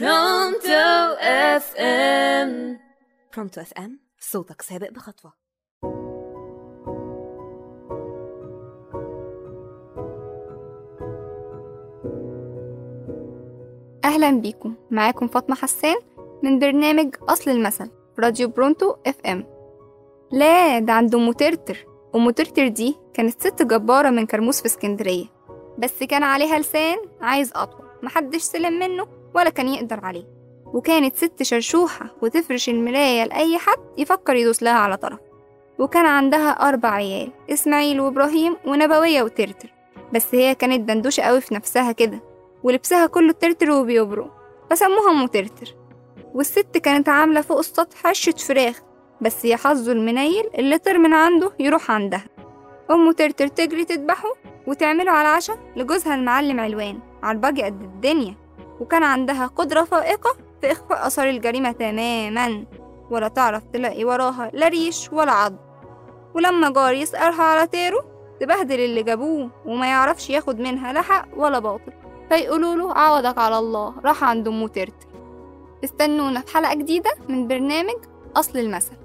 برونتو اف ام برونتو اف ام صوتك سابق بخطوة. أهلا بيكم. معاكم فاطمة حسان من برنامج أصل المثل راديو برونتو اف ام لا ده عند أم ترتر أم ترتر دي كانت ست جبارة من كرموس في اسكندرية. بس كان عليها لسان عايز أطول محدش سلم منه ولا كان يقدر عليه. وكانت ست شرشوحة وتفرش المراية لأي حد يفكر يدوس لها على طرف. وكان عندها أربع عيال إسماعيل وإبراهيم ونبوية وترتر. بس هي كانت دندوشة قوي في نفسها كده ولبسها كله ترتر وبيبرق فسموها أم ترتر والست كانت عاملة فوق السطح عشة فراخ بس يا حظه المنيل اللي طر من عنده يروح عندها. أم ترتر تجري تذبحه وتعمله على العشاء لجوزها المعلم علوان عرباجي قد الدنيا. وكان عندها قدرة فائقة في إخفاء آثار الجريمة تماما ولا تعرف تلاقي وراها لا ريش ولا عضم. ولما جار يسألها على تيرو تبهدل اللي جابوه وما يعرفش ياخد منها لا حق ولا باطل. فيقولوا له عوضك على الله راح عند أم ترتر استنونا في حلقة جديدة من برنامج أصل المثل.